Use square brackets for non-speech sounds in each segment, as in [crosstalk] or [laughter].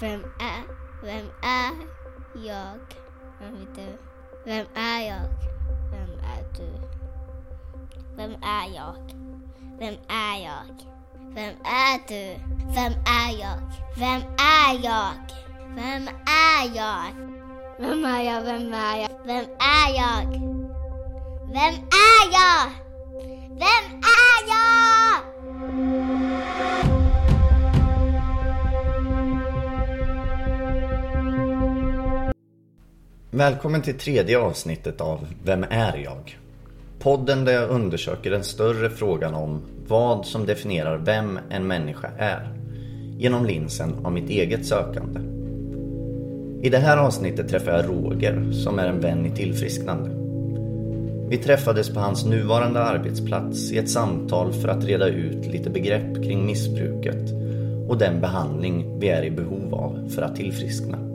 Vem är, vem är jag? Vem är du? Vem är jag? Vem är du? Vem är jag? Vem är jag? Vem är du? Vem är jag? Vem är jag? Vem är jag? Vem är jag? Vem är jag? Vem är jag? Vem är jag? Vem är jag? Välkommen till tredje avsnittet av Vem är jag? Podden där jag undersöker den större frågan om vad som definierar vem en människa är genom linsen av mitt eget sökande. I det här avsnittet träffar jag Roger som är en vän i tillfrisknande. Vi träffades på hans nuvarande arbetsplats i ett samtal för att reda ut lite begrepp kring missbruket och den behandling vi är i behov av för att tillfriskna.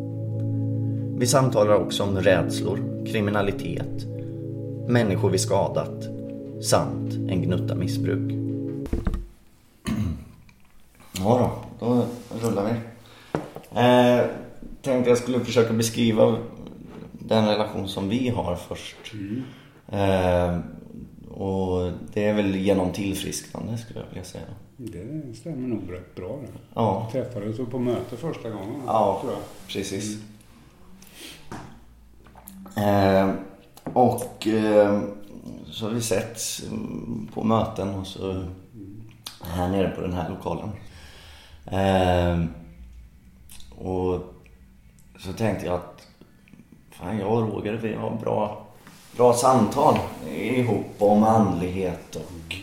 Vi samtalar också om rädslor, kriminalitet, människor vi skadat samt en gnutta missbruk. [clears throat] Ja då, då rullar vi. Eh, tänkte jag skulle försöka beskriva den relation som vi har först. Eh, och det är väl genom tillfrisknande skulle jag vilja säga. Det stämmer nog rätt bra det. Ja, Vi träffades på möte första gången. Ja. tror jag. Eh, och eh, så har vi sett mm, på möten och så här nere på den här lokalen. Eh, och så tänkte jag att fan, jag och Roger vi har bra, bra samtal ihop om andlighet och,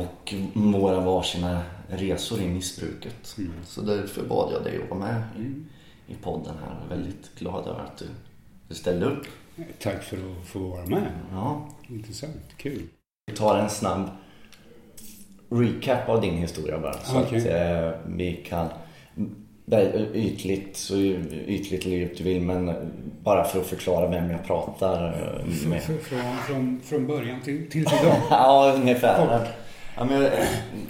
och våra varsina resor i missbruket. Så därför bad jag dig att vara med i, i podden här. Jag är väldigt glad över att du, du ställde upp. Tack för att få vara med. Ja. Intressant. Kul. Vi tar en snabb recap av din historia bara. Så Okej. att eh, vi kan... Ytligt, så ytligt eller djupt du vill, men bara för att förklara vem jag pratar eh, med. Från, från, från början till, till idag. [laughs] Ja, ungefär. Ja, men, eh,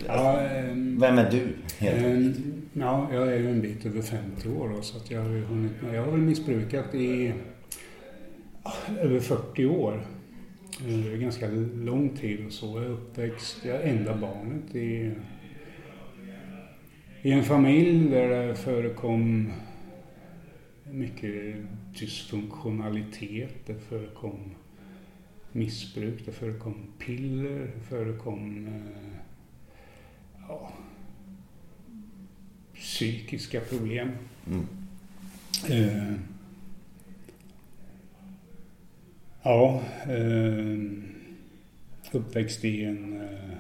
Ja, ehm, vem är du? helt ja, jag är ju en bit över 50 år då, så att jag har ju hunnit med. Jag har väl missbrukat i över 40 år. Eh, Det är ganska lång tid och så. Jag är uppväxt, jag är enda barnet i, i en familj där det förekom mycket dysfunktionalitet. Det förekom missbruk, det förekom piller, det förekom eh, ja, psykiska problem. Mm. Eh, ja, eh, uppväxt i en eh,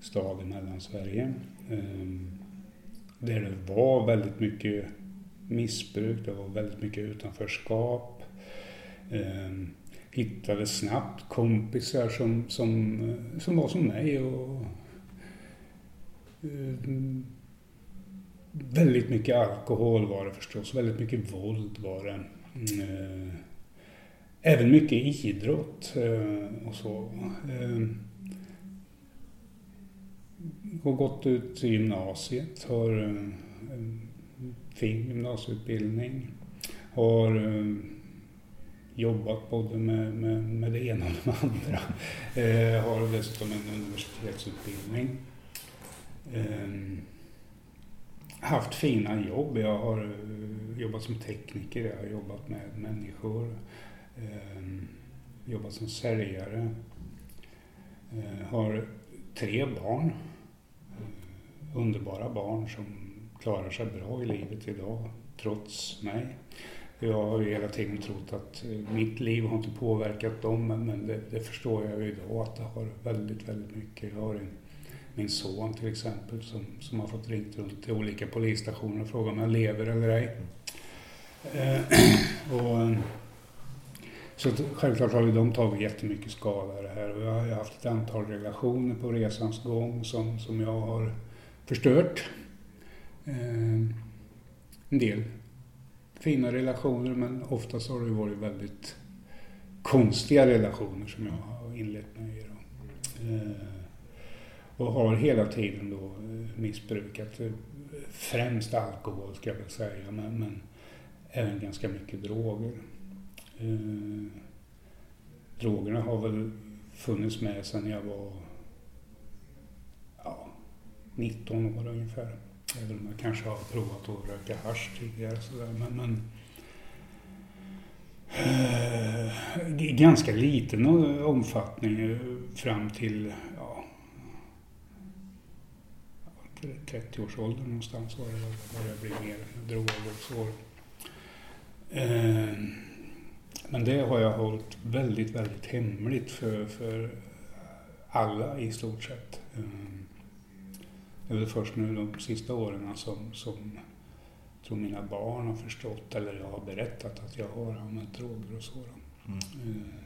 stad i Mellansverige. Eh, där det var väldigt mycket missbruk, det var väldigt mycket utanförskap. Eh, hittade snabbt kompisar som, som, eh, som var som mig och eh, Väldigt mycket alkohol var det förstås, väldigt mycket våld var det. Mm, eh, Även mycket idrott eh, och så. Eh, har gått ut gymnasiet, har eh, en fin gymnasieutbildning. Har jobbat både med, med, med det ena och det andra. Eh, Har dessutom en universitetsutbildning. Eh, haft fina jobb. Jag har jobbat som tekniker, jag har jobbat med människor. Eh, jobbat som säljare. Eh, har tre barn. Eh, underbara barn som klarar sig bra i livet idag, trots mig. Jag har ju hela tiden trott att eh, mitt liv har inte påverkat dem, men, det, det förstår jag ju idag att det har väldigt, väldigt mycket. Jag har en min son till exempel som, som har fått ringt runt till olika polisstationer och frågat om jag lever eller ej. Eh, och, ehm, så att, självklart har ju de tagit jättemycket skada av det här och jag har ju haft ett antal relationer på resans gång som, som jag har förstört. Eh, en del fina relationer men oftast har det ju varit väldigt konstiga relationer som jag har inlett mig i. Då. Eh, och har hela tiden då eh, missbrukat. Eh, främst alkohol ska jag väl säga, men, men även ganska mycket droger. Eh, drogerna har väl funnits med sedan jag var ja, 19 år ungefär. Även om jag kanske har provat att röka hasch tidigare. Sådär. Men, men eh, ganska liten omfattning eh, fram till ja, 30-årsåldern någonstans var det började bli mer droger och så. Eh, men det har jag hållit väldigt, väldigt hemligt för, för alla i stort sett. Eh, det är väl först nu de sista åren som, som tror mina barn har förstått, eller jag har berättat att jag har använt droger och så. Mm. Eh,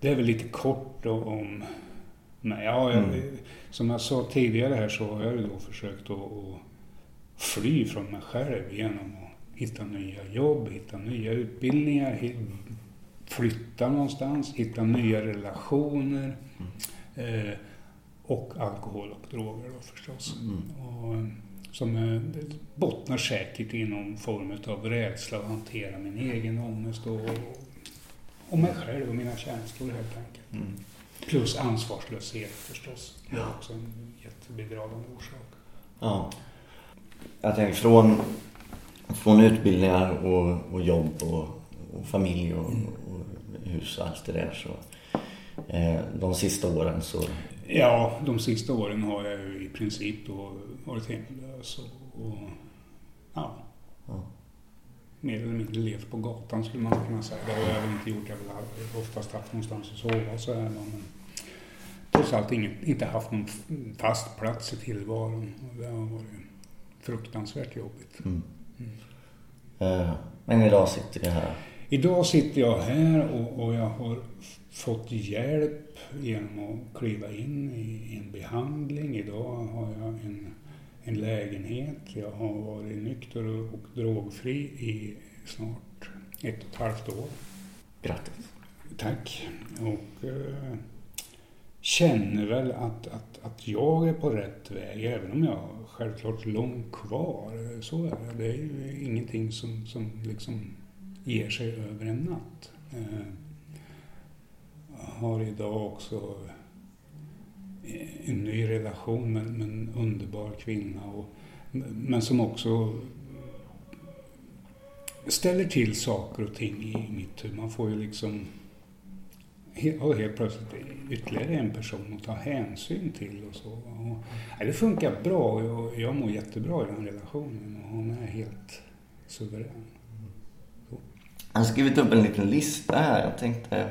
det är väl lite kort om mig. Ja, jag, mm. Som jag sa tidigare här så har jag då försökt att, att fly från mig själv genom att hitta nya jobb, hitta nya utbildningar, flytta någonstans, hitta nya relationer. Mm. Eh, och alkohol och droger då förstås. Mm. Och, som eh, bottnar säkert i någon form av rädsla att hantera min egen ångest och, och mig själv och mina känslor helt enkelt. Mm. Plus ansvarslöshet förstås. Det är också en jättebidragande orsak. Ja. Jag tänker från, från utbildningar och, och jobb och, och familj och, mm. och, hus och allt det där så eh, de sista åren så Ja, de sista åren har jag ju i princip då varit hemlös och, och ja, ja. mer eller mindre levt på gatan skulle man kunna säga. Det har jag väl inte gjort. Jag har väl oftast haft någonstans att sova och så här. Men trots allt inget, inte haft någon fast plats i tillvaron. Och det har varit fruktansvärt jobbigt. Mm. Mm. Men idag sitter du här? Idag sitter jag här och, och jag har fått hjälp genom att kliva in i en behandling. Idag har jag en, en lägenhet. Jag har varit nykter och drogfri i snart ett och ett halvt år. Grattis! Tack! Och eh, känner väl att, att, att jag är på rätt väg, även om jag självklart långt kvar. Så är det. Det är ju ingenting som, som liksom ger sig över en natt. Jag har idag också eh, en ny relation med, med en underbar kvinna. Och, men som också ställer till saker och ting i mitt huvud. Man får ju liksom och helt plötsligt ytterligare en person att ta hänsyn till och så. Och, ja, det funkar bra och jag mår jättebra i den relationen och hon är helt suverän. Så. Jag har skrivit upp en liten lista här. Jag tänkte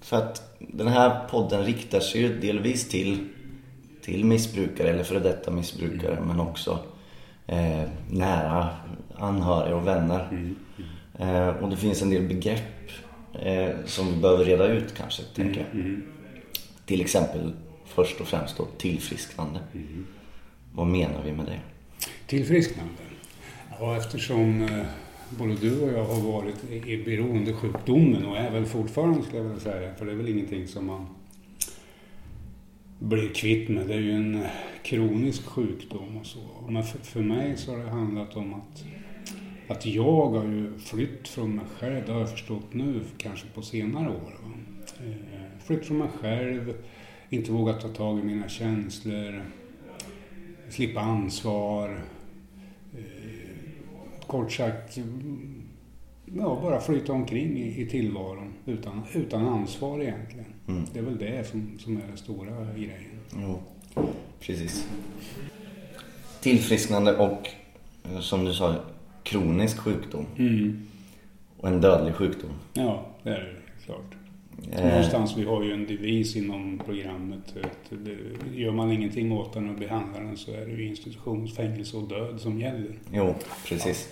för att den här podden riktar sig ju delvis till, till missbrukare eller före detta missbrukare mm. men också eh, nära anhöriga och vänner. Mm. Eh, och det finns en del begrepp eh, som vi behöver reda ut kanske, mm. tänker jag. Mm. Till exempel först och främst då tillfrisknande. Mm. Vad menar vi med det? Tillfrisknande? Ja, eftersom eh, både du och jag har varit i beroendesjukdomen och är väl fortfarande skulle jag vilja säga. För det är väl ingenting som man blir kvitt med. Det är ju en kronisk sjukdom och så. Men för, för mig så har det handlat om att, att jag har ju flytt från mig själv. Det har jag förstått nu, kanske på senare år. Va? Eh, flytt från mig själv, inte vågat ta tag i mina känslor, slippa ansvar kort sagt ja, bara flyta omkring i, i tillvaron utan, utan ansvar egentligen. Mm. Det är väl det som, som är den stora grejen. Jo, precis. Tillfrisknande och som du sa, kronisk sjukdom. Mm. Och en dödlig sjukdom. Ja, det är det klart. Eh. Någonstans, vi har ju en devis inom programmet. Att det, gör man ingenting åt den och behandlar den så är det ju institutionsfängelse och död som gäller. Jo, precis.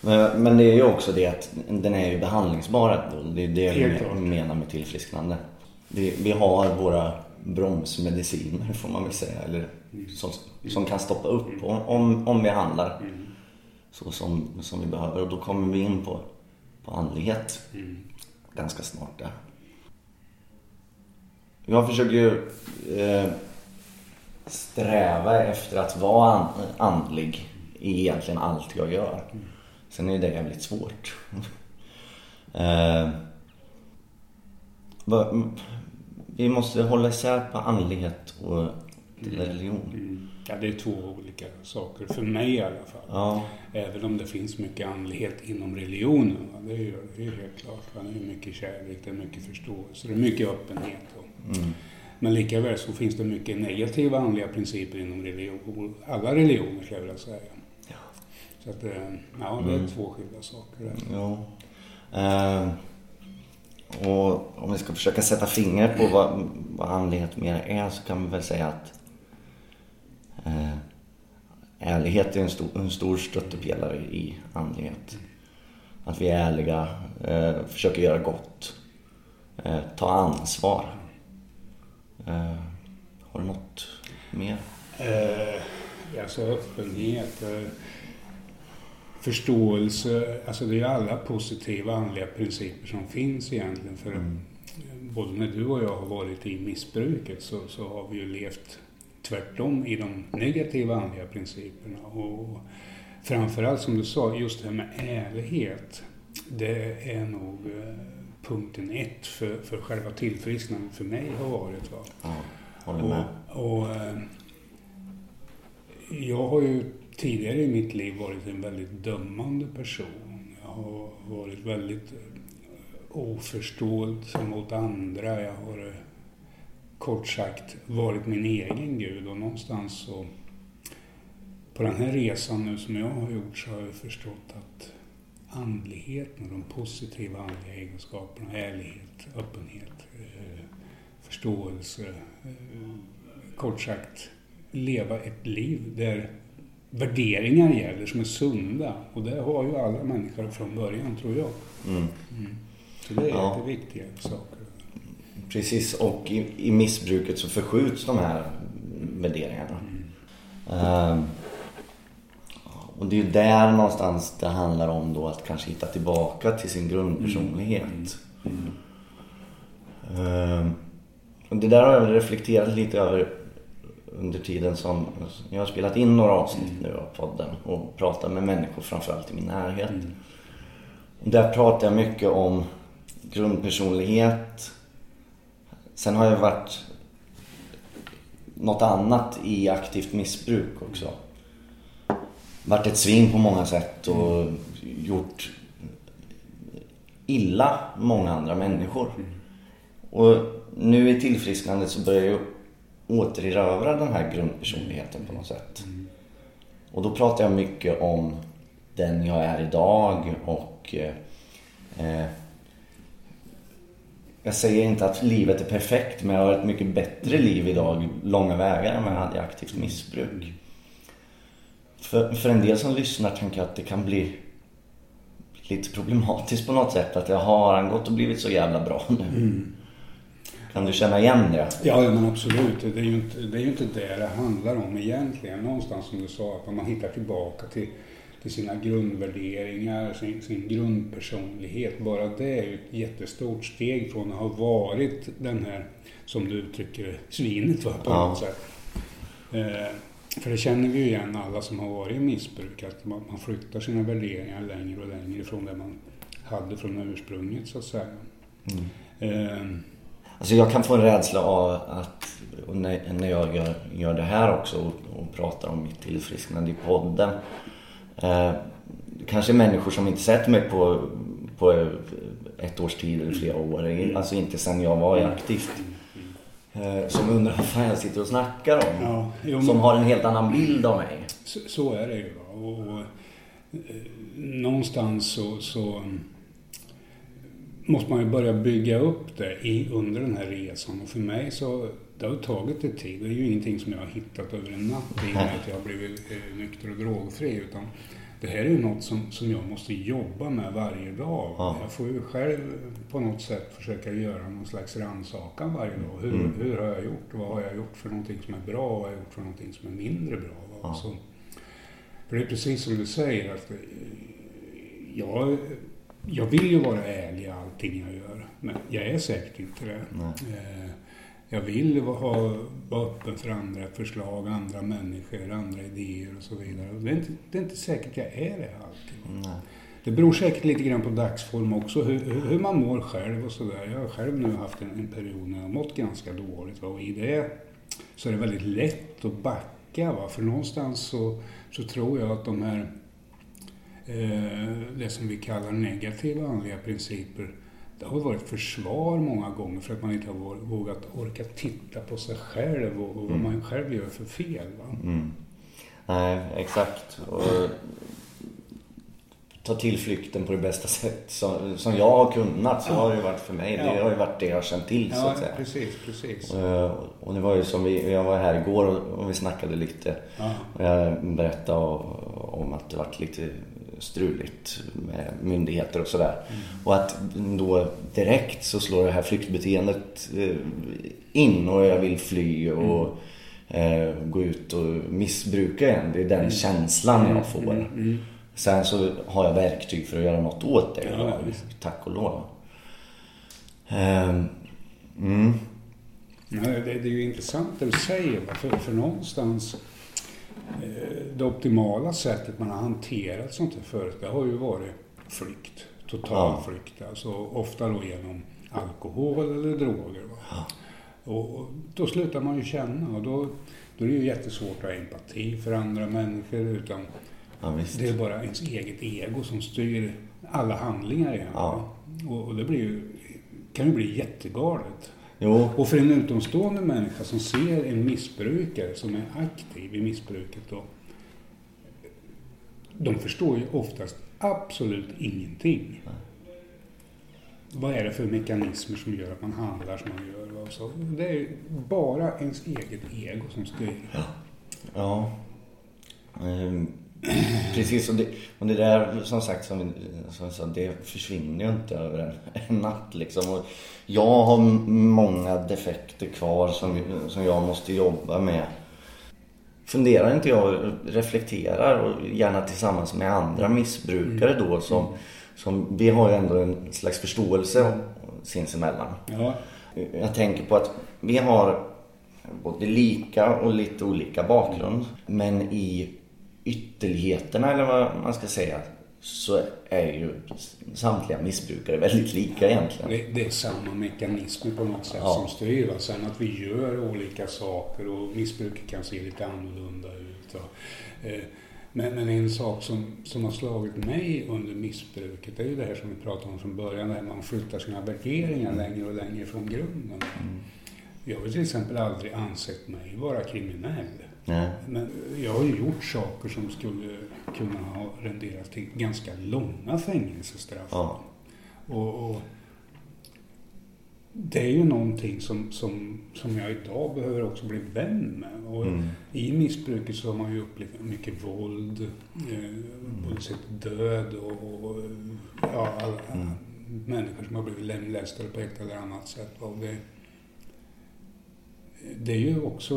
Men, men det är ju också det att den är ju behandlingsbar. Det är det vi menar med tillfrisknande. Vi, vi har våra bromsmediciner får man väl säga. Eller som, som kan stoppa upp om, om vi handlar mm. Så som, som vi behöver. Och då kommer vi in på, på andlighet mm. ganska snart där. Jag försöker ju eh, sträva efter att vara an- andlig i egentligen allt jag gör. Sen är det jävligt svårt. [laughs] Eh, vi måste hålla isär på andlighet och religion. Ja, det är två olika saker, för mig i alla fall. Ja, Även om det finns mycket andlighet inom religionen. Va? Det, är ju, det är helt klart. Va? Det är mycket kärlek, det är mycket förståelse, det är mycket öppenhet. Och, mm, men likaväl så finns det mycket negativa andliga principer inom religion, alla religioner skulle jag vilja säga. Ja. Så att, eh, ja, det är Mm. två skilda saker. där. jo. Eh, och om vi ska försöka sätta fingret på vad, vad andlighet mer är så kan vi väl säga att eh, ärlighet är en stor, en stor stöttepelare i andlighet. Att vi är ärliga, eh, försöker göra gott, eh, ta ansvar. Eh, har du något mer? Eh, alltså öppenhet, eh, förståelse. Alltså det är alla positiva andliga principer som finns egentligen. För Mm. både när du och jag har varit i missbruket så, så har vi ju levt tvärtom i de negativa andliga principerna. Och framförallt som du sa, just det här med ärlighet. Det är nog eh, punkten ett för, för själva tillfrisknandet för mig har varit. Va? Ja, håller med. Och, och, eh, jag har ju tidigare i mitt liv varit en väldigt dömande person. Jag har varit väldigt eh, oförstående mot andra. Jag har kort sagt varit min egen gud och någonstans så på den här resan nu som jag har gjort så har jag förstått att andligheten och de positiva andliga egenskaperna, ärlighet, öppenhet, eh, förståelse, eh, kort sagt leva ett liv där värderingar gäller som är sunda. Och det har ju alla människor från början, tror jag. Mm. Så det är Ja. jätteviktiga saker. Precis, och i, i missbruket så förskjuts de här värderingarna. Ehm, och det är ju där någonstans det handlar om då att kanske hitta tillbaka till sin grundpersonlighet. Ehm, och det där har jag reflekterat lite över under tiden som jag har spelat in några avsnitt nu av podden och pratat med människor framförallt i min närhet. Där pratar jag mycket om grundpersonlighet. Sen har jag varit något annat i aktivt missbruk också. Varit ett svin på många sätt och gjort illa många andra människor. Och nu i tillfrisknandet så börjar jag återerövra den här grundpersonligheten på något sätt. Och då pratar jag mycket om den jag är idag och eh, jag säger inte att livet är perfekt men jag har ett mycket bättre liv idag, långa vägar än vad jag hade i aktivt missbruk. För, för en del som lyssnar tänker jag att det kan bli lite problematiskt på något sätt. Att jag har han gått och blivit så jävla bra nu? Kan du känna igen det? Ja, men absolut. Det är, ju inte, det är ju inte det det handlar om egentligen. Någonstans som du sa, att man hittar tillbaka till, till sina grundvärderingar, sin, sin grundpersonlighet. Bara det är ju ett jättestort steg från att ha varit den här, som du uttrycker svinet va, på Ja. något sätt. Eh, för det känner vi ju igen alla som har varit i missbruk, att man, man flyttar sina värderingar längre och längre ifrån det man hade från ursprunget så att säga. Eh, Alltså jag kan få en rädsla av att, när jag gör, gör det här också och, och pratar om mitt tillfrisknande i podden. Eh, kanske människor som inte sett mig på, på ett års tid eller flera år. Alltså inte sen jag var i aktivt. Eh, som undrar vad fan jag sitter och snackar om. Ja, jo, Som har en helt annan bild av mig. Så, så är det ju. Och, och, eh, någonstans så, så mm, måste man ju börja bygga upp det i, under den här resan. Och för mig så det har tagit ett tid. Det är ju ingenting som jag har hittat över en natt i och med att jag har blivit eh, nykter och drogfri. Utan det här är ju något som, som jag måste jobba med varje dag. Ja. Jag får ju själv på något sätt försöka göra någon slags rannsakan varje dag. Hur, Mm. hur har jag gjort? Vad har jag gjort för någonting som är bra? Vad har jag gjort för någonting som är mindre bra? Ja. Så, för det är precis som du säger att eh, jag, jag vill ju vara ärlig i allting jag gör. Men jag är säkert inte det. Nej. Jag vill ha, vara öppen för andra förslag, andra människor, andra idéer och så vidare. Och det, är inte, det är inte säkert jag är det alltid. Nej. Det beror säkert lite grann på dagsform också, hur, hur hur man mår själv och sådär. Jag har själv nu haft en, en period när jag har mått ganska dåligt. Va? Och i det så är det väldigt lätt att backa. Va? För någonstans så, så tror jag att de här, eh, det som vi kallar negativa andliga principer, det har varit försvar många gånger för att man inte har vå- vågat orka titta på sig själv och, och vad man själv gör för fel. Mm. Nej, exakt. Och ta tillflykten på det bästa sätt som, som jag har kunnat. Så har det ju varit för mig. Det Ja. har ju varit det jag har känt till så Ja, att säga. precis, precis. Eh, Och det var ju som vi, jag var här igår och- och vi snackade lite. Ja. Och jag berättade om att det varit lite struligt med myndigheter och sådär. Och att då direkt så slår det här flyktbeteendet eh, in och jag vill fly och eh, gå ut och missbruka igen. Det är den känslan jag får. Sen så har jag verktyg för att göra något åt det. Ja. Tack och lov. Ehm, mm. Det, är ju intressant det du säger. För, för någonstans, det optimala sättet man har hanterat sånt här förut, det har ju varit flykt. Total Ja. flykt. Alltså ofta då genom alkohol eller droger. Va? Och, då slutar man ju känna och då, då är det ju jättesvårt att ha empati för andra människor. Utan Ja, det är bara ens eget ego som styr alla handlingar igen. Ja. Och, och det blir ju, kan ju bli jättegalet. Jo, Och för en utomstående människa som ser en missbrukare som är aktiv i missbruket då. De förstår ju oftast absolut ingenting. Vad är det för mekanismer som gör att man handlar som man gör? va? Så det är ju bara ens eget ego som styr. Ja. Ehm, precis, och det, och det där som sagt, som, som jag sa, det försvinner ju inte över en, en natt liksom. Och jag har många defekter kvar som, som jag måste jobba med. Funderar inte jag reflekterar och gärna tillsammans med andra missbrukare då som, som vi har ju ändå en slags förståelse sinsemellan. Ja, Jag tänker på att vi har både lika och lite olika bakgrund. Men i ytterligheterna eller vad man ska säga så är ju samtliga missbrukare väldigt lika egentligen. det, det är samma mekanismer på något sätt Ja. som styr. Va? Sen att vi gör olika saker och missbruket kan se lite annorlunda ut. Eh, Men, men en sak som, som har slagit mig under missbruket är ju det här som vi pratade om från början, det här man flyttar sina värderingar längre och längre från grunden. Jag har till exempel aldrig ansett mig vara kriminell. Nej. Men jag har ju gjort saker som skulle kunna ha renderat till ganska långa fängelsestraff. Ja. Och, och det är ju någonting som, som, som jag idag behöver också bli vän med. Och Mm. I missbruket så har man ju upplevt mycket våld, eh, både sett död och, och ja, alla, Mm. människor som har blivit lemlästade på ett eller annat sätt. Och det, det är ju också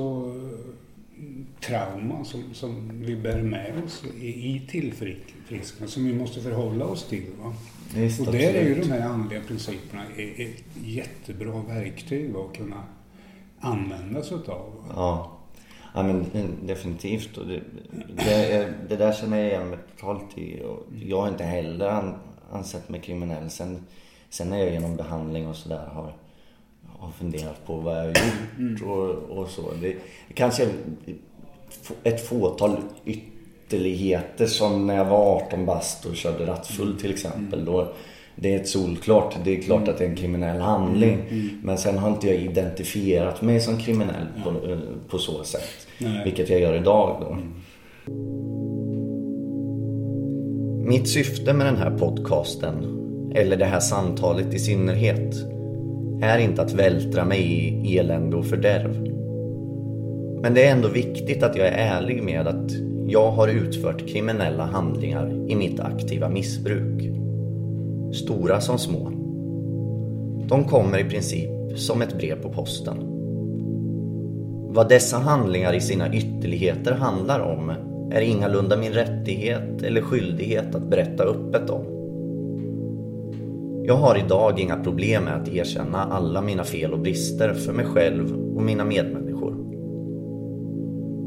eh, trauma som, som vi bär med oss i, i tillfrisknande som vi måste förhålla oss till. Va? Visst, Och där är ju absolut. de här andliga principerna är ett jättebra verktyg att kunna använda sig utav. Ja. ja men definitivt. Och det, det, är- det där känner jag igen mig totalt i. Och jag har inte heller an, ansett mig kriminell. Sen, sen när jag genom behandling och sådär har, har funderat på vad jag har gjort och, och så. Det, kanske ett fåtal ytterligheter som när jag var 18 bast och körde rattfull till exempel. Då, det är ett solklart, det är klart att det är en kriminell handling. Men sen har inte jag identifierat mig som kriminell på, eh, på så sätt. Nej. Vilket jag gör idag då. Mitt syfte med den här podcasten, eller det här samtalet i synnerhet, är inte att vältra mig i elände och fördärv. Men det är ändå viktigt att jag är ärlig med att jag har utfört kriminella handlingar i mitt aktiva missbruk. Stora som små. De kommer i princip som ett brev på posten. Vad dessa handlingar i sina ytterligheter handlar om är ingalunda min rättighet eller skyldighet att berätta öppet om. Jag har idag inga problem med att erkänna alla mina fel och brister för mig själv och mina medmänniskor.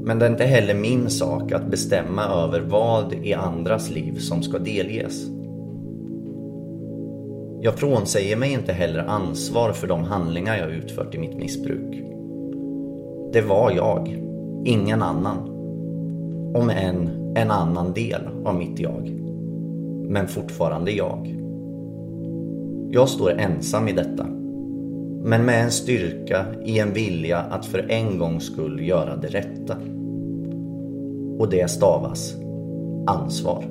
Men det är inte heller min sak att bestämma över vad i andras liv som ska delges. Jag frånsäger mig inte heller ansvar för de handlingar jag utfört i mitt missbruk. Det var jag, ingen annan. Om än en annan del av mitt jag. Men fortfarande jag. Jag står ensam i detta. Men med en styrka i en vilja att för en gångs skull göra det rätta. Och det stavas ansvar.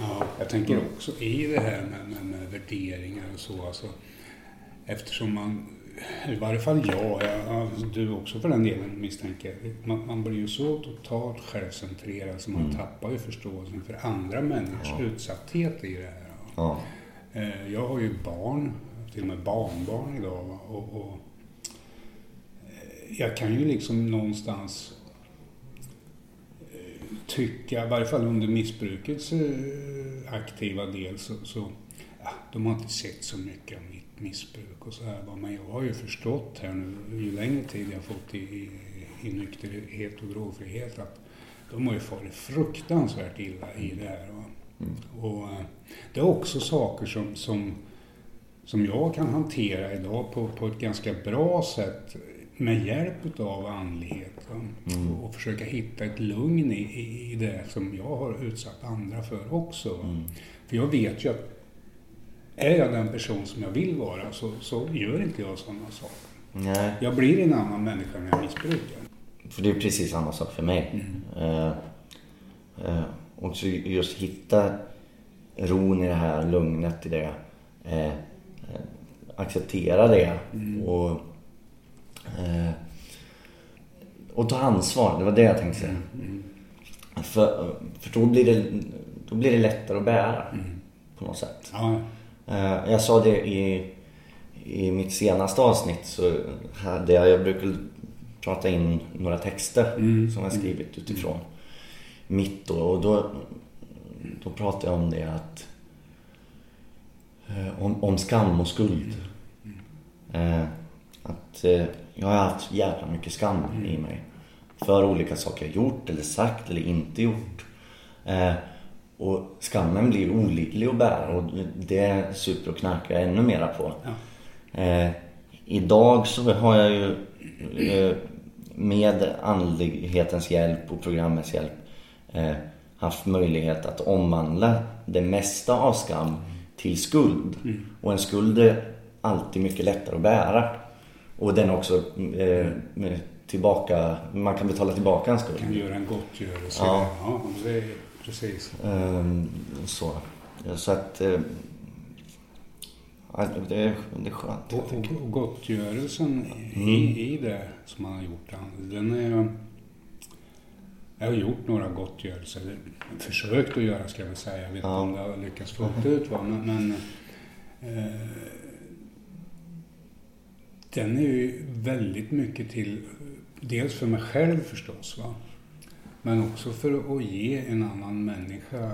Ja, jag tänker också i det här med, med, med värderingar och så. Alltså, eftersom man, i varje fall jag, ja, du också för den delen misstänker man, man blir ju så totalt självcentrerad så man Mm. tappar ju förståelsen för andra människors utsatthet i det här. Ja. Eh, Jag har ju barn, till och med barnbarn idag. Och, och eh, jag kan ju liksom någonstans eh, tycka, i varje fall under missbrukets aktiva del, så, så ja, de har inte sett så mycket av mitt missbruk och så här. Men jag har ju förstått här nu, ju längre tid jag fått i, i, i nykterhet och drogfrihet, att de har ju farit fruktansvärt illa i det här. Va? Och eh, det är också saker som, som, som jag kan hantera idag på, på ett ganska bra sätt med hjälp av andlighet. va? Och, och försöka hitta ett lugn i, i, i det som jag har utsatt andra för också. va? För jag vet ju att är jag den person som jag vill vara så, så gör inte jag sådana saker. Nej, Jag blir en annan människa när jag missbrukar. för det är precis samma sak för mig. Eh, eh, och så just hitta ron i det här, lugnet i det. Eh, acceptera det och, eh, och ta ansvar. Det var det jag tänkte säga. För, för då, blir det, då blir det lättare att bära på något sätt. Ja, Jag sa det i, i mitt senaste avsnitt så hade jag, jag brukar prata in några texter som jag skrivit utifrån mitt då. Och då, då pratade jag om det att eh, om, om skam och skuld. Eh, Att eh, jag har haft jävla mycket skam i mig. För olika saker jag gjort eller sagt eller inte gjort. Och skammen blir olidlig att bära och det super och knarkar jag ännu mera på. Eh, idag så har jag ju eh, med andlighetens hjälp och programmets hjälp eh, haft möjlighet att omvandla det mesta av skam till skuld. Och en skuld är alltid mycket lättare att bära. Och den också eh, tillbaka, man kan betala tillbaka en skuld. kan göra en gottgörelse. Ja. ja precis. Ehm, så. Så att... Eh, ja, det, är, det är skönt. Och, gottgörelsen i, i det som man har gjort, den är... Jag har gjort några gottgörelser, försökt att göra ska jag väl säga. Jag vet inte Ja. om det har lyckats fullt ut. Va? Men, men eh, den är ju väldigt mycket till, dels för mig själv förstås, va? Men också för att ge en annan människa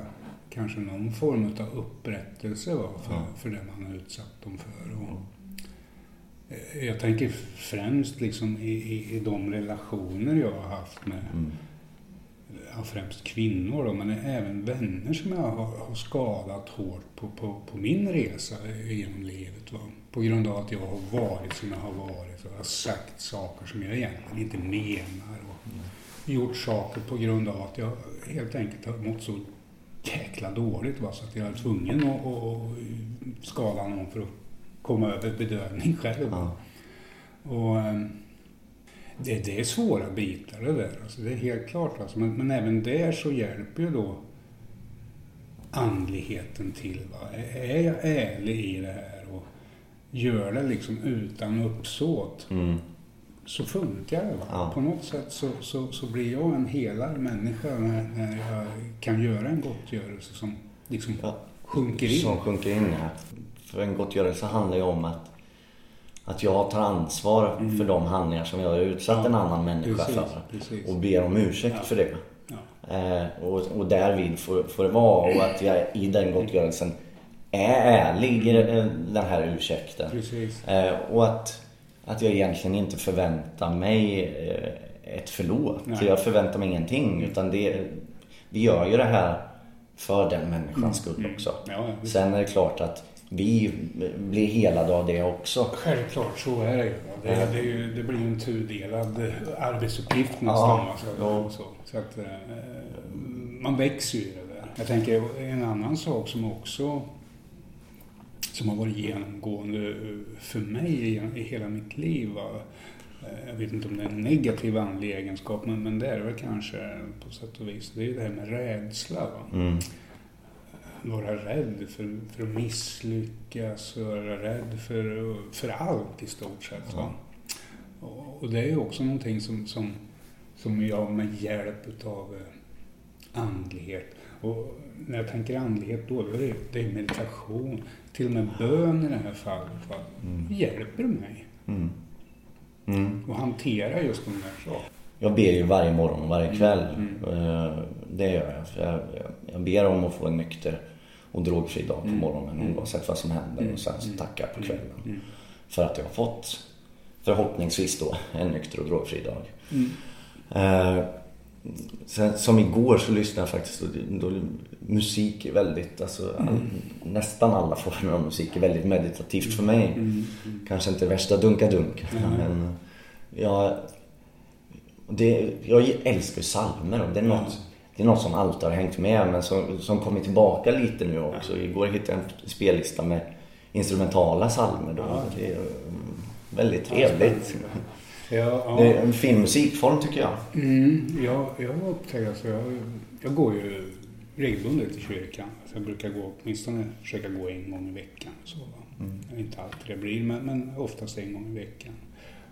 kanske någon form av upprättelse va? För, för det man har utsatt dem för. Och, eh, jag tänker främst liksom i, i, i de relationer jag har haft med ja, främst kvinnor då, men även vänner som jag har, har skadat hårt på, på, på min resa genom livet. Va? På grund av att jag har varit som jag har varit och har sagt saker som jag egentligen inte menar. Gjort saker på grund av att jag helt enkelt har mått så jäkla dåligt va? så att jag är tvungen att, att, skada någon för att komma över bedövning själv. va. Och, ehm, det, det är svåra bitar det där. Alltså, det är helt klart. Alltså. Men, men även där så hjälper ju då andligheten till. Va? Är- Är jag ärlig i det här och gör det liksom utan uppsåt Mm. Så funkar. Va? Ja. På något sätt så, så, så blir jag en helare människa när, när jag kan göra en gottgörelse som liksom Ja. sjunker in. Som sjunker in ja. För en gottgörelse handlar ju om att, att jag tar ansvar för de handlingar som jag har utsatt Ja, en annan människa precis, för. precis. Och ber om ursäkt för det. Eh, och, och därvid får, får det vara och att jag i den gottgörelsen är ärlig i den här ursäkten. Precis. Eh, och att, att jag egentligen inte förväntar mig eh, ett förlåt. Nej. Jag förväntar mig ingenting utan det, vi gör ju det här för den människans skull också. Ja. Sen är det klart att vi blir helade av det också. Självklart, så är det ju. Det, Ja. det, ju, det blir ju en tudelad arbetsuppgift nästan. Ja, va, så, ja. så, så att eh, man växer ju i det där. Jag tänker en annan sak som också som har varit genomgående eh, för mig i, i hela mitt liv. Eh, Jag vet inte om det är en negativ andlig egenskap, men, men det är det väl kanske på sätt och vis. Det är ju det här med rädsla. Va? Mm. vara rädd för, för att misslyckas, vara rädd för, för allt i stort sett. Va? Och, och det är ju också någonting som, som, som jag med hjälp utav eh, andlighet, och när jag tänker andlighet då, då är det, det är meditation, till och med bön i det här fallet, va? hjälper mig Mm. Mm. att hantera just de där sakerna. Jag ber ju varje morgon och varje kväll. Mm. Eh, Det gör jag. För jag. jag- Jag ber om att få en nykter och drogfri dag på Mm. morgonen Mm. oavsett vad som händer. Mm. Och sen så Mm. tackar jag på kvällen. Mm. För att jag har fått förhoppningsvis då en nykter och drogfri dag. Mm. Sen, som igår så lyssnade jag faktiskt då, då, musik är väldigt, alltså all, nästan alla former av musik är väldigt meditativt för mig. Mm. Mm. Kanske inte värsta dunka-dunk. Nej. Men jag, det, jag älskar ju psalmer och det är något, det är något som alltid har hängt med men som, som kommit tillbaka lite nu också. Igår hittade jag en spellista med instrumentala psalmer då. Det är mm, väldigt trevligt. Ja, ja. Det är en fin musikform tycker jag. Mm, jag, jag har upptäckt, alltså jag, jag går ju regelbundet till kyrkan. Så jag brukar gå, åtminstone försöka gå en gång i veckan. Så? Mm. Inte alltid det blir, men, men oftast en gång i veckan.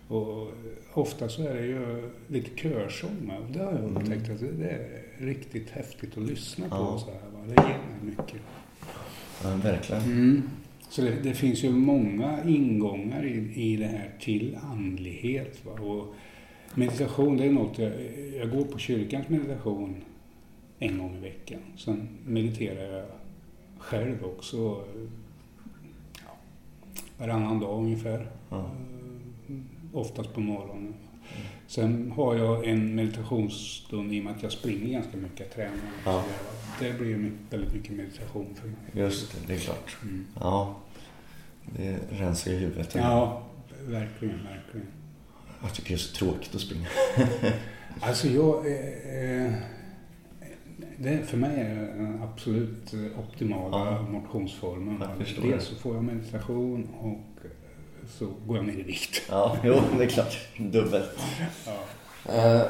Och ofta så är det ju lite körsång med. Och det har jag upptäckt att det, det är riktigt häftigt att lyssna på. Ja. Så här, va? Det ger mig mycket. Ja, verkligen. Mm. Så det, det finns ju många ingångar i, i det här till andlighet. Va? Och meditation, det är något jag, jag går på kyrkans meditation en gång i veckan. Sen mediterar jag själv också varannan dag ungefär. Eh, Oftast på morgonen. Sen har jag en meditationsstund i och med att jag springer ganska mycket, tränar. Ja. Det blir mycket, väldigt mycket meditation för mig. Just det, det är klart. Mm. Ja, det rensar ju huvudet. Ja, verkligen, verkligen. Jag tycker det är så tråkigt att springa. [laughs] Alltså jag... Eh, eh, det för mig är den absolut optimala Ja. motionsformen. Förstår Dels det. så får jag meditation och så går jag ner i vikt. Ja, jo, det är klart. Dubbelt. Ja. Eh,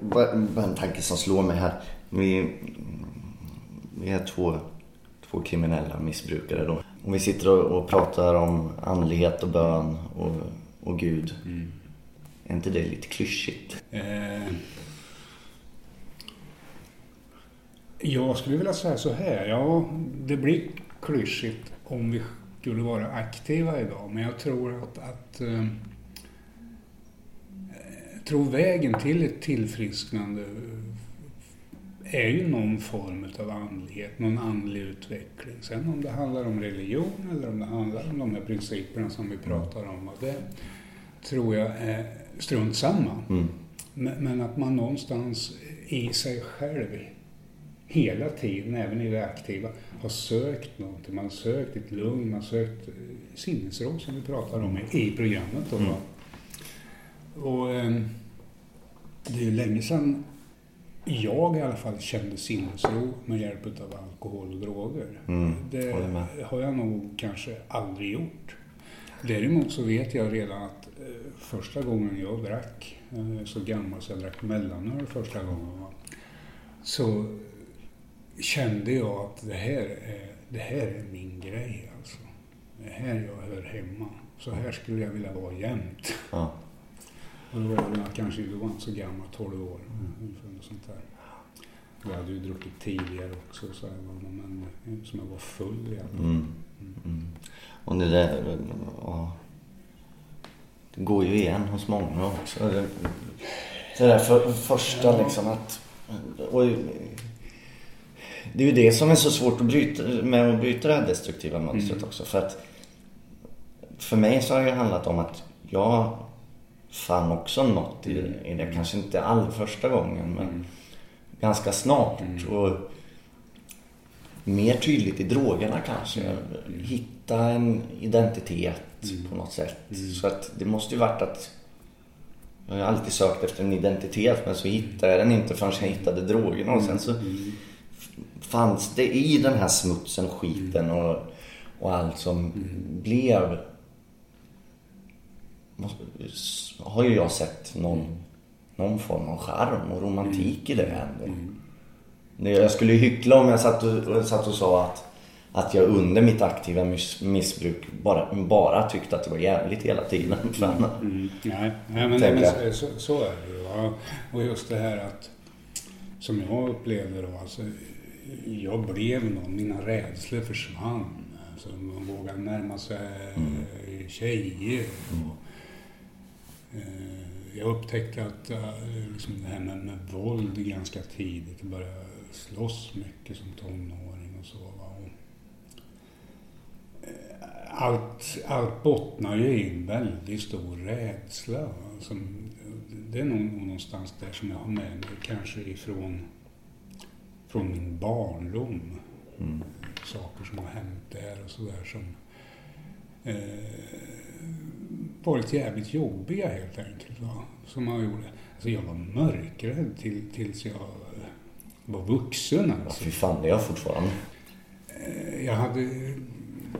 bara bara en tanke som slår mig här. Vi, vi är två, två kriminella missbrukare då. Om vi sitter och, och pratar om andlighet och bön och, och Gud. Mm. Är inte det lite klyschigt? Eh, jag skulle vilja säga så här. Ja, det blir klyschigt om vi skulle vara aktiva idag. Men jag tror att, att eh, tror vägen till ett tillfrisknande är ju någon form av andlighet, någon andlig utveckling. Sen om det handlar om religion eller om det handlar om de här principerna som vi pratar om, det tror jag är strunt samma. Mm. Men, men att man någonstans i sig själv hela tiden, även i det aktiva, har sökt någonting. Man har sökt ett lugn, man har sökt eh, sinnesro som vi pratar om i, programmet. Då, va? Och eh, det är ju länge sedan jag i alla fall kände sinnesro med hjälp av alkohol och droger. Mm, Det har jag nog kanske aldrig gjort. Däremot så vet jag redan att eh, första gången jag drack, eh, så gammal så jag drack mellanöl första gången, va, så kände jag att det här, är, det här är min grej alltså. Det är här jag hör hemma. Så här skulle jag vilja vara jämt. Ja. Och då var jag kanske då var jag inte så gammal, 12 år. Något sånt där. Jag hade ju druckit tidigare också, så här, va, men som jag var full i alla fall. Mm. Mm. Och det där, ja. Det går ju igen hos många också. Det, det där för, första liksom att Och det är ju det som är så svårt att bryta, med att bryta det här destruktiva mönstret Mm. också. För att för mig så har det handlat om att jag fann också något i, i det. Kanske inte all första gången men ganska snart. Och mer tydligt i drogerna kanske. Hitta en identitet på något sätt. Så att det måste ju varit att jag har alltid sökt efter en identitet men så hittade jag den inte förrän jag hittade drogerna. Och sen så fanns det i den här smutsen, skiten och, och allt som blev har ju jag sett någon, någon form av charm och romantik i det ändå. Det- Jag skulle ju hyckla om jag satt och, satt och sa att, att jag under mitt aktiva miss, missbruk bara, bara tyckte att det var jävligt hela tiden. För Mm, nej, nej, men, Tänker men så, så är det ju. Och just det här att, som jag upplevde då, alltså, jag blev någon, mina rädslor försvann. Alltså, man vågade närma sig mm. tjejer. Och, eh, jag upptäckte att eh, liksom det här med, med våld ganska tidigt, jag började slåss mycket som tonåring och så. Och, eh, allt, allt bottnar ju i en väldigt stor rädsla. Som, det är nog någonstans där som jag har med mig kanske ifrån från min barndom. Saker som har hänt där och sådär som eh, varit jävligt jobbiga helt enkelt. Va? Som jag gjorde. Alltså jag var mörkrädd till, tills jag eh, var vuxen. ja, Alltså. fy fan, det är jag fortfarande. Eh, Jag hade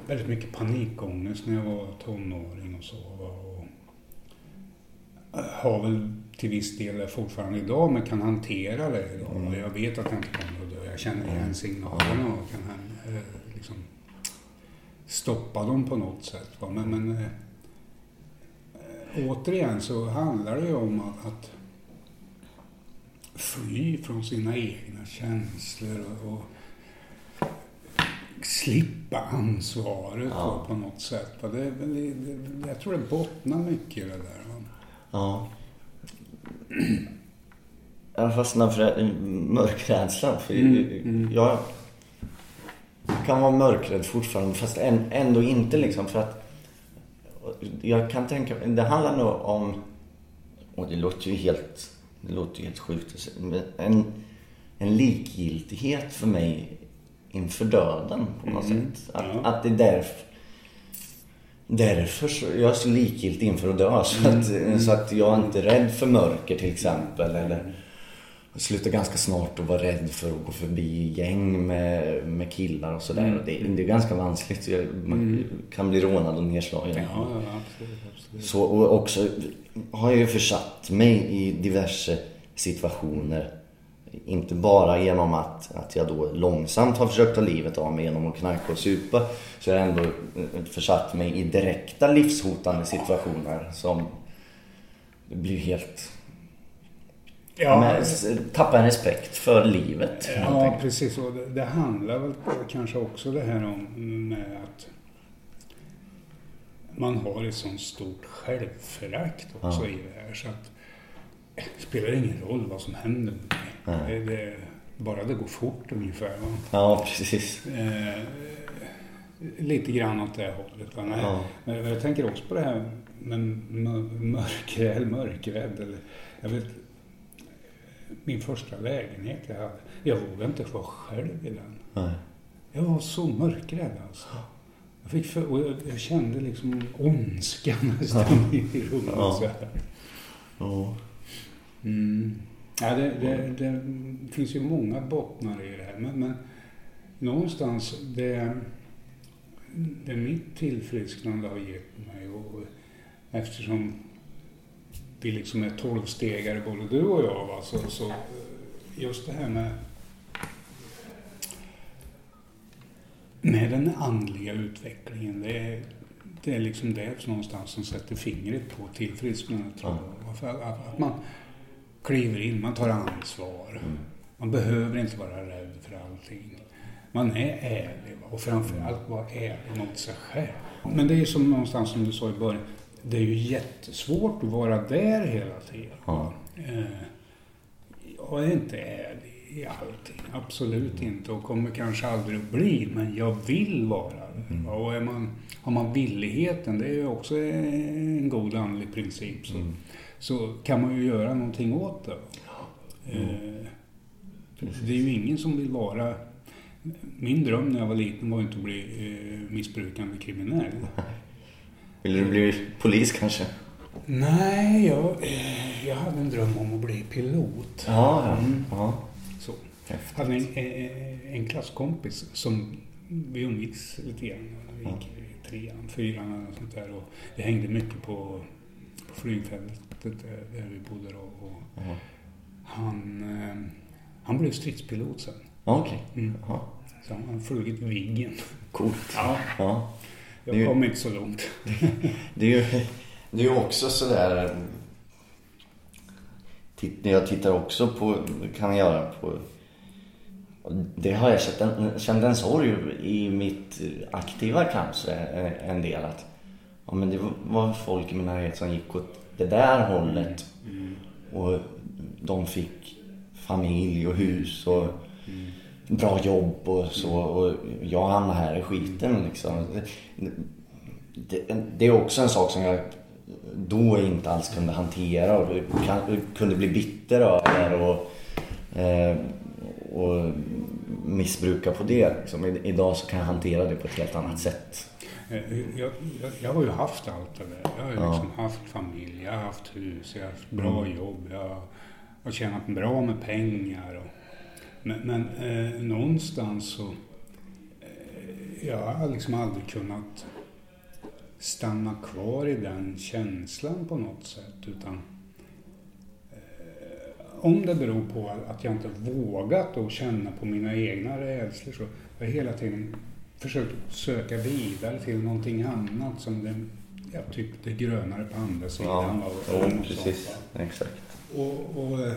väldigt mycket panikångest när jag var tonåring och så. va, Och har väl till viss del fortfarande idag, men kan hantera det idag. Och Jag vet att jag inte kommer att dö. Jag känner igen signalerna och kan eh, liksom stoppa dem på något sätt. va. Men, men eh, eh, återigen så handlar det ju om att, att fly från sina egna känslor och, och slippa ansvaret Ja. på något sätt. va. Det, är väl- det, jag tror det bottnar mycket i det där. Va. Ja. Jag fastnar för mörkrädslan. För Jag kan vara mörkrädd fortfarande fast än- ändå inte liksom för att jag kan tänka det handlar nog om och det låter ju helt det låter ju helt sjukt en, en likgiltighet för mig inför döden på något sätt. Att, Ja. att det är därför Därför så jag är så likgiltig inför att dö. Så att, så att jag är inte rädd för mörker till exempel. Eller jag slutar ganska snart att vara rädd för att gå förbi gäng med, med killar och sådär. Och Det, det är ganska vanskligt. Man kan bli rånad och nedslagen. Ja, ja, absolut. absolut. Så, och också har jag ju försatt mig i diverse situationer. Inte bara genom att, att jag då långsamt har försökt ta livet av mig genom att knarka och supa. Så jag har ändå eh, försatt mig i direkta livshotande situationer som det blir helt... Ja, Men, s- tappa en respekt för livet. Ja, precis. Och det, det handlar väl kanske också det här om med att man har ett sånt stort självförakt också Ja. i det här. Så att spelar ingen roll vad som händer. Det, det, bara det går fort ungefär. Va? Ja, precis. Eh, lite grann åt det hållet. Va? Nej, Ja. Men jag tänker också på det här med mör- mörkrädd, mörkrädd. Eller, jag vet, min första lägenhet jag hade, jag vågade inte vara själv i den. Nej. Jag var så mörkrädd alltså. Jag, fick för, och jag, jag kände liksom ondska [laughs] nästan i rummet. Ja. Så här. Ja. Mm. Ja, det, det, det finns ju många bottnar i det här. Men, men någonstans, det, det mitt tillfrisknande har gett mig och eftersom vi liksom är tolvstegare både du och jag, va, så, så just det här med med den andliga utvecklingen, det är, det är liksom det någonstans som sätter fingret på tillfrisknandet. att, att, att man kliver in, man tar ansvar. Man behöver inte vara rädd för allting. Man är ärlig och framförallt vara ärlig mot sig själv. Men det är som någonstans som du sa i början, det är ju jättesvårt att vara där hela tiden. Ja. Eh, jag är inte ärlig i allting. Absolut inte och kommer kanske aldrig att bli. Men jag vill vara det. Mm. Och är man, har man villigheten, det är ju också en god andlig princip. Så, Mm. Så kan man ju göra någonting åt det. Mm. Eh, det är ju ingen som vill vara... Min dröm när jag var liten var inte att bli eh, missbrukande kriminell. [laughs] Vill du bli polis kanske? Nej, jag, eh, jag hade en dröm om att bli pilot. Ja, ja. Mm. ja. Så. Häftigt. Jag hade en, en, en klasskompis som vi umgicks lite grann. Vi gick i trean, fyran något sånt där. Och vi hängde mycket på, på flygfältet där, där vi bodde då. Och Ja. han, eh, han blev stridspilot sen. Okej. Mm. Ja. Så han har flugit Viggen. Coolt. Ja, Ja. jag ju- kom inte så långt. [laughs] Det är ju det är också sådär... Titt- Jag tittar också på, kan jag göra på... Det har jag känt en, känt en sorg i mitt aktiva kanske en del att ja, men det var folk i min närhet som gick åt det där hållet och de fick familj och hus och bra jobb och så och jag hamnade här i skiten liksom. Det, det är också en sak som jag då inte alls kunde hantera och kunde bli bitter över och, eh, och missbruka på det. Liksom. Idag så kan jag hantera det på ett helt annat sätt. Eh, Jag, jag, jag har ju haft allt det där. Jag har ju Ja. liksom haft familj, jag har haft hus, jag har haft bra jobb, jag har tjänat bra med pengar. Och, men men eh, någonstans så... Eh, jag har liksom aldrig kunnat stanna kvar i den känslan på något sätt. Utan eh, om det beror på att jag inte vågat att känna på mina egna rädslor så har jag hela tiden försökt söka vidare till någonting annat som det, ja, typ det grönare på andra sidan. va, och- och precis. sånt. Exakt. Och, och eh,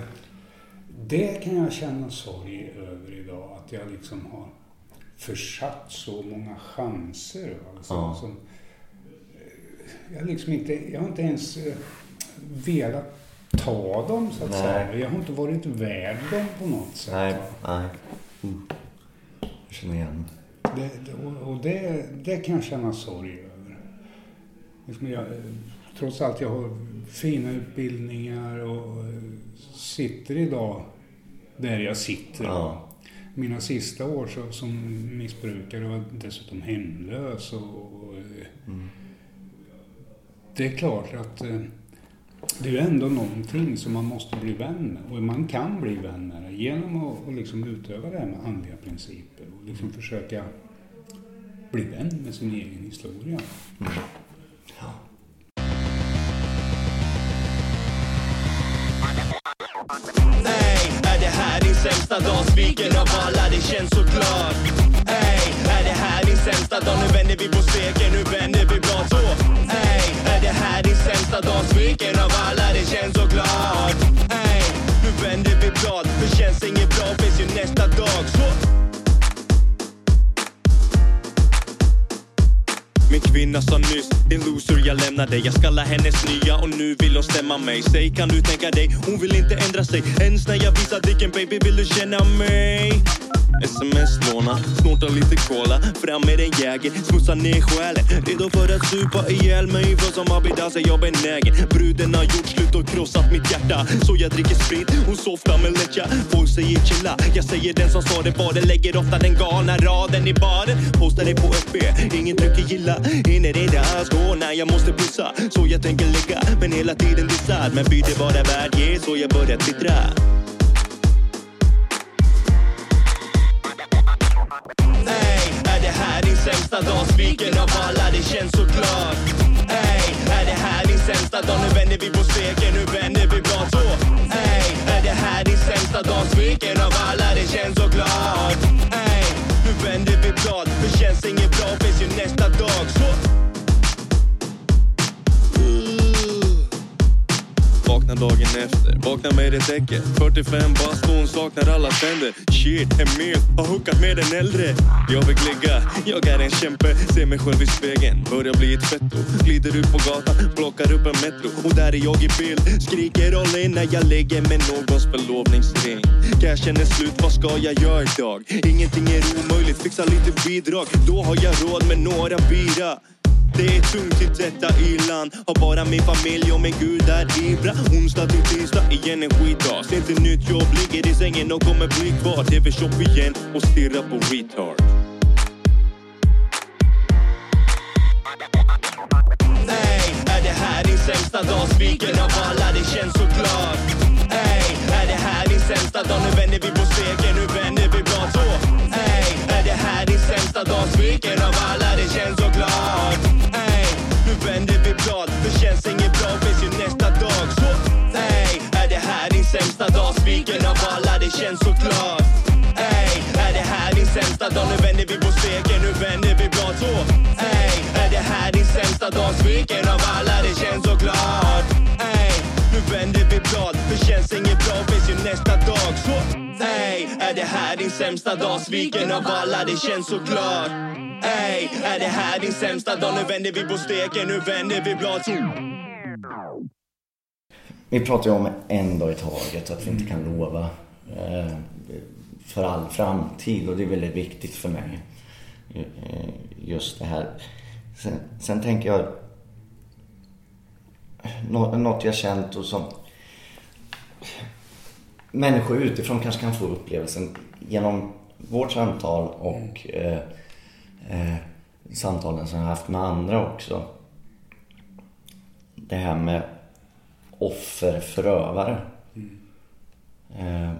det kan jag känna sorg över idag, att jag liksom har försatt så många chanser. Alltså, Ja. som, eh, jag, liksom inte, jag har inte ens eh, velat ta dem så att Nej. säga. Jag har inte varit värd dem på något sätt. Nej, nej. Mm. Jag känner igen. Det, och och det, det kan jag känna sorg över. Liksom jag, trots allt jag har fina utbildningar och sitter idag där jag sitter. Ja. Mina sista år så, som missbrukare var dessutom hemlös. Och, och, Mm. det är klart att eh, det är ju ändå någonting som man måste bli vän med. Och man kan bli vän med det genom att, att liksom utöva det här med andliga principer. Och liksom försöka bli vän med sin egen historia. Mm. Nej, är det här din sämsta dag? Sviken av alla, det känns så lämna dig Jag skalla hennes nya och nu vill hon stämma mig. Säg kan du tänka dig, hon vill inte ändra sig. Ens när jag visar dicken baby vill du känna mig? Sms-låna, snorta lite cola. Fram med en jäger, smutsa ner själen. Redo för att supa ihjäl mig För som Abidaz är jag benägen. Bruden har gjort slut och krossat mitt hjärta. Så jag dricker sprit, hon softar med lättja. Folk säger chilla, jag säger den som sa det var det. Lägger ofta den galna raden i baren. Postar det på FB, ingen trycker gilla. Hinner inte alls gå när jag måste pussa. Så jag tänker lägga, men hela tiden dissad Men byter bara värd, yeah, så jag börjar twittra. Ey, är det här din sämsta dag? Sviken av alla, det känns så klart Ey, är det här din sämsta dag? Nu vänder vi på steken, nu vänder vi blad så Ey, är det här din sämsta dag? Sviken av alla, det känns vaknar dagen efter. Vaknar med ett äckel. 45 bast och hon saknar alla tänder. Shit, en myt. Har hookat med en äldre. Jag vill ligga, jag är en kämpe. Ser mig själv i spegeln, börjar bli ett fetto. Glider ut på gatan, plockar upp en metro. Och där är jag i bild. Skriker all in när jag lägger med någons förlovningsring. Cashen är slut, vad ska jag göra idag? Ingenting är omöjligt, fixa lite bidrag. Då har jag råd med några bira. Det är tungt i detta i-land Har bara min familj och min gud där Ibra Onsdag till tisdag, igen en skitdag. Ser till nytt jobb, ligger i sängen och kommer bli kvar. TV-shop igen och stirrar på retard. Ey, är det här din sämsta dag? Sviken av alla, det känns så klart. Ey, är det här din sämsta dag? Nu vänder vi på steken, nu vänder vi blad så. Ey, är det här din sämsta dag? Sviken av alla, det känns så sämsta dag? Sviken av alla, det känns så klart Ey, är det här din sämsta dag? Nu vänder vi på steken, nu vänder vi blad så Ey, är det här din sämsta dag? Sviken av alla, det känns så klart Ey, nu vänder vi blad Det känns inget bra, finns ju nästa dag Så, ey, är det här din sämsta dag? Sviken av alla, det känns så klart Ey, är det här din sämsta dag? Nu vänder vi på steken, nu vänder vi blad så vi pratar ju om en dag i taget, att vi inte kan lova eh, för all framtid och det är väldigt viktigt för mig. Eh, just det här. Sen, sen tänker jag något jag känt och som människor utifrån kanske kan få upplevelsen genom vårt samtal och eh, eh, samtalen som jag haft med andra också. Det här med offer, förövare. Eh,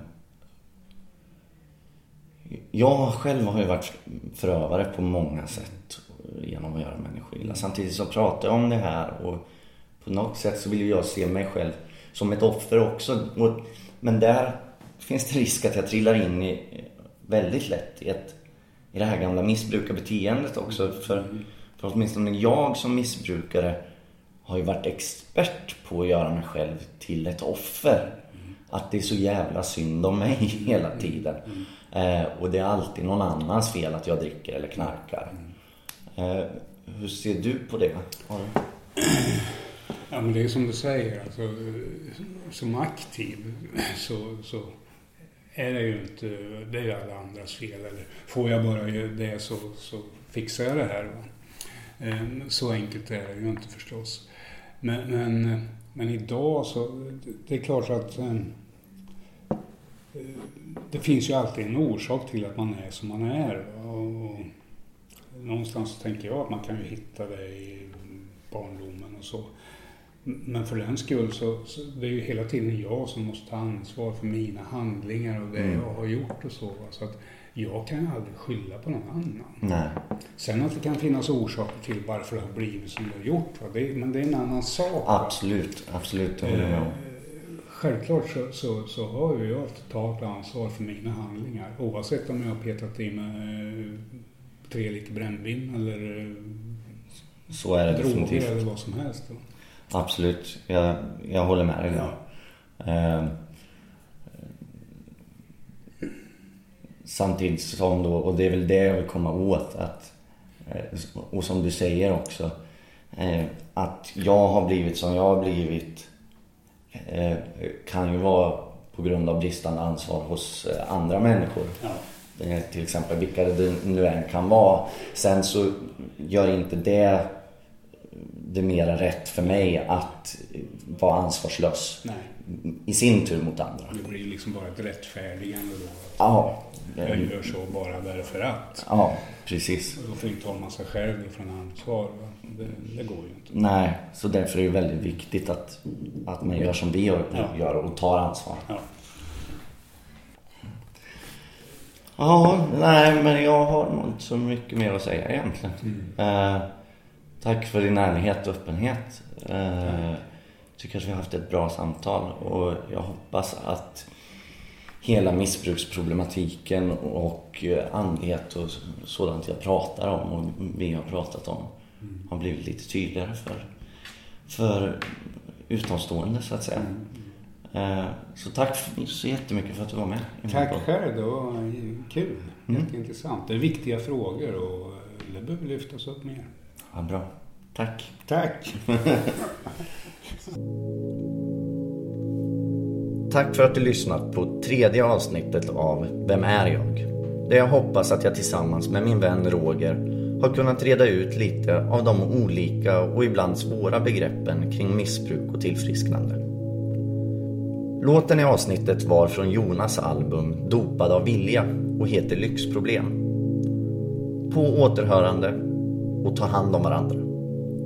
jag själv har ju varit förövare på många sätt genom att göra människor illa. Samtidigt så pratar jag om det här och på något sätt så vill jag se mig själv som ett offer också. Men där finns det risk att jag trillar in i väldigt lätt i, ett, i det här gamla missbrukarbeteendet också. För, för åtminstone jag som missbrukare har ju varit expert på att göra mig själv till ett offer. Att det är så jävla synd om mig [laughs] hela tiden. Eh, och det är alltid någon annans fel att jag dricker eller knarkar. Eh, hur ser du på det? Har du- [clears throat] Ja, men det är som du säger, alltså, som aktiv så, så är det ju inte, det är ju alla andras fel. Eller får jag bara det så, så fixar jag det här. Va? Ehm, så enkelt är det ju inte förstås. Men, men, men idag så, det är klart att eh, det finns ju alltid en orsak till att man är som man är. Och, någonstans tänker jag att man kan ju hitta det i barndomen och så. Men för den skull så, så det är ju hela tiden jag som måste ta ansvar för mina handlingar och det Mm. jag har gjort och så. Så att jag kan ju aldrig skylla på någon annan. Nej. Sen att det kan finnas orsaker till varför det har blivit som det har gjort. Va? Det, men det är en annan sak. va. Absolut, absolut. Med om. Eh, Självklart så, så, så har ju jag totalt ansvar för mina handlingar. Oavsett om jag har petat i mig eh, tre liter brännvin eller eh, Så är det droger definitivt. eller vad som helst. va. Absolut, jag, jag håller med dig där. Eh, samtidigt som då, och det är väl det jag vill komma åt, att, eh, och som du säger också, eh, att jag har blivit som jag har blivit eh, kan ju vara på grund av bristande ansvar hos andra människor. Ja. Till exempel vilka det nu än kan vara. Sen så gör inte det det mera rätt för mig att vara ansvarslös Nej, i sin tur mot andra. det blir liksom bara ett rättfärdigande då. Ja, jag gör så bara därför att. ja precis. Då fritar man sig själv från ansvar. va. Det, det går ju inte. Nej, så därför är det väldigt viktigt att, att man gör som vi gör, Ja. gör och tar ansvar. Ja. Ja, nej men jag har nog inte så mycket mer att säga egentligen. Eh, tack för din ärlighet och öppenhet. Eh, tycker att vi har haft ett bra samtal och jag hoppas att hela missbruksproblematiken och eh, andlighet och sådant jag pratar om och vi har pratat om har blivit lite tydligare för, för utomstående så att säga. Eh, Så tack så jättemycket för att du var med. Tack själv, det var kul. Mm. Jätteintressant. Det är viktiga frågor och det behöver lyftas upp mer. Ja, bra. Tack. Tack! [laughs] Tack för att du lyssnat på tredje avsnittet av Vem är jag? Där jag hoppas att jag tillsammans med min vän Roger har kunnat reda ut lite av de olika och ibland svåra begreppen kring missbruk och tillfrisknande. Låten i avsnittet var från Jonas album Dopad av vilja och heter Lyxproblem. På återhörande och ta hand om varandra.